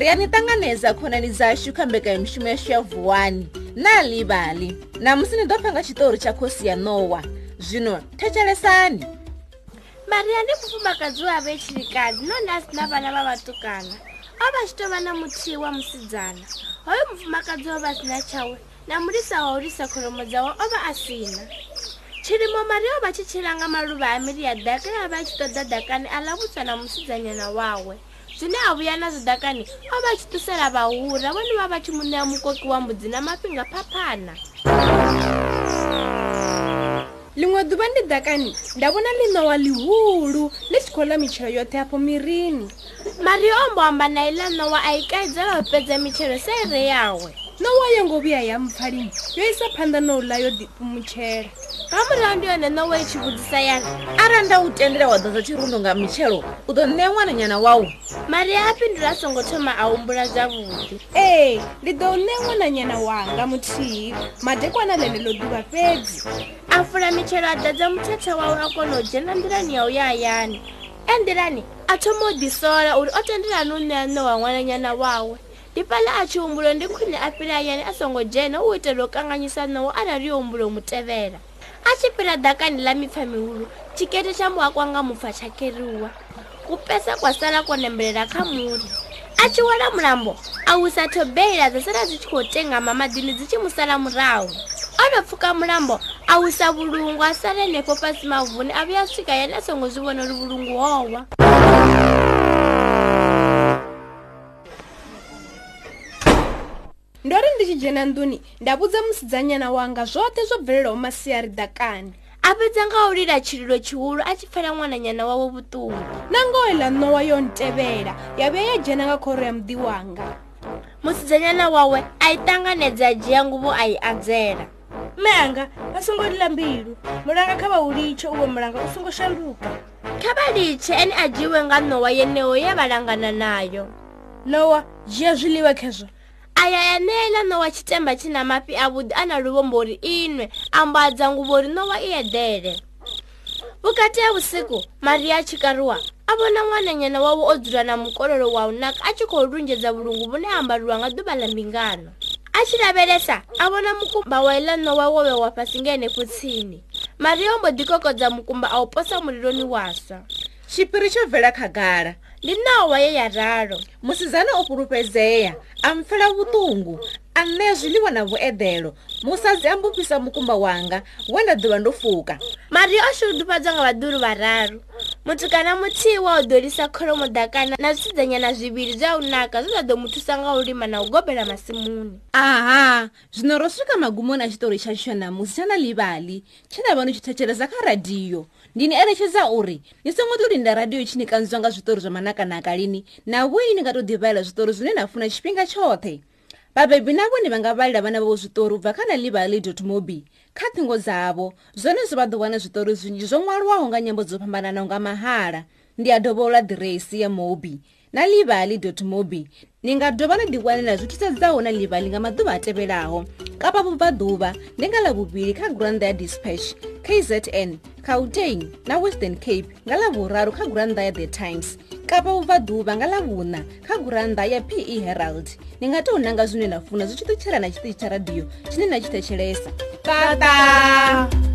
riyaniṱanganedza khonani dzashu kha mbekanyamushumo yashu ya vuwani na livali namusi ni ḓo panga tshiṱori tsha khosi ya nowa zwino thetshelesani mariya ni mufumakadzi wa vetshilikadzi none a si na vana vha vatukana o vha tshi to vha na muthihi wa musidzana hoyo mufumakadzi o vha si na tshawe na mulisa wa ulisa khoromo dzawe o vha a si na tshilimo mariya o vha tshi tshila nga maluvha a miri ya daka ya vha a tshi ṱoḓa dakani a ḽa vhutswa na musidzanyana wawe zvine havuyana zidhakani va vachitusela vahura voni va vachi muneya mukoki wa mbudzi na mapinga papana limwe duva ndi dhakani ndavona linowa lihulu lisikhola michelo yothe yapo mirini mari yoombo amba nayila nowa ayikaidzela upedza michelo seire yawe nowa yongovuya ya mupfalini yoyisa phanda nowulayo dipu muchela ramurandu yone na wa ichivudzisa yani aranda u tendera wa ḓaza tshirundu nga mitshelo u ḓo ṋea ṅwananyana wawu maria a pindura a songo thoma a humbula zavhuḓi ee hey, ndi ḓo u ṋea ṅwananyana wanga muthihi madekwana ḽeneḽo ḓuvha fhedzi a fula mitshelo a ḓadza muthetha wawe a kona u dzhena nḓilani ya u ya yani e nḓilani a thoma u ḓisola uri o tendelani u ṋea ṋe wa ṅwananyana wawe ndi pala a tshi humbulo ndi khwine a fhira yani a songo dzhena u itela u kanganyisa nowo arali yo humbulo mutevhela a xi pela dakani la mipfamiwulo xiketi xa muwaka nga mupfaxakeriwa ku pesa kwa sala ko lembelela kha muri a xi wela mulambo a wisa thobeyila dzi sala dzi xi khou tengama madini dzi xi mu sala murawu a no pfuka mulambo a wisa vulungu a sala enepo pasi mavuni a vuya swika yena songo zi vona uri vulungu wowa dzhena nduni ndavudza musidzanyana wanga zvote zvo bvelelawo masiyari dakani apedza nga u lila tshililo tshihulu a tshi pfela ṅwananyana wawe vuṱuku na ngoho ḽa nowa yo ntevhela ya vhuya ya dzhena nga khoro ya muḓi wanga musidzanyana wawe a i ṱanganedza a dzhia nguvo a i adzela mme anga a songo lila mbilu mulanga kha vha u litshe uvo mulanga u songo shanduka kha vha litshe ene a dzhiwe nga nowa yeneyo ye vha langana nayo nowa dzhia zwiḽiwa khezwo aya yanela nowa tshitemba tshi na mafi avhuḓi a na luvombo ri inwe ambadza nguvo ri nowa i eḓele vhukati ha vhusiku maria a tshikaruwa a vhona ṅwananyana wavho o dzula na mukololo wa u naka a tshi khou lunzhedza vhulungu vhune a ambariwa nga ḓuvha ḽa mbingano a tshi lavhelesa a vhona mukumba wa ila nowa wo vhewa fhasi nga henefho tsini maria o mbo ḓikokodza mukumba a u posa muliloni waswa tshipiri tsho bvela khagala ndi naho wa ye ya ralo musidzana o fhulufhedzea a mpfela vhuṱungu a ṋea zwiḽiwa na vhueḓelo musadzi a mbufhisa mukumba wanga we nda ḓuvha ndo fuka mario a shudufhadzwa nga vhaḓuru vhararu mutukana muthiwa o ḓolisa kholomo ḓakana na zwisidzanyana zwivhili zwa u naka zwe zwa ḓo mu thusa nga u lima na u gobela masimuni aha zwino ro swika magumoni a tshitori tsha tsho namusi tsha na livali tshe na vhani tshi thetshelesa kha radiyo ndi ni eletshedza uri ni songo to linda radiyo tshi ni kanziwa nga zwitori zwa manakanaka lini na vhoi ni nga to ḓivhaela zwitori zwine na funa tshifhinga tshoṱhe vabebi na vone va nga valela vana vavo zvitori u bva kha nalivali mobi kha thingo dzavo zvone zvi va ḓuvana zvitori zvinji zvo ṅwaliwaho nga nyambo dzo fhambananaho nga mahala ndi ya dovola diresi ya mobi na livali mobi ni nga dovha ni ḓiwanela zwi thithadzaho na ḽivhali nga maḓuvha a tevhelaho kapa vubvaḓuvha ndi nga ḽa vhuvhili kha guranda ya dispatch kzn cautain na western cape nga ḽa vhuraru kha guranda ya the times kapa vubvaḓuvha nga ḽa vhuṋa kha guranda ya pe herald ni nga tou nanga zwine na funa zwi tshi ṱutshela na tshiṱitshi tsha radio tshine na tshi thetshelesa tata, tata.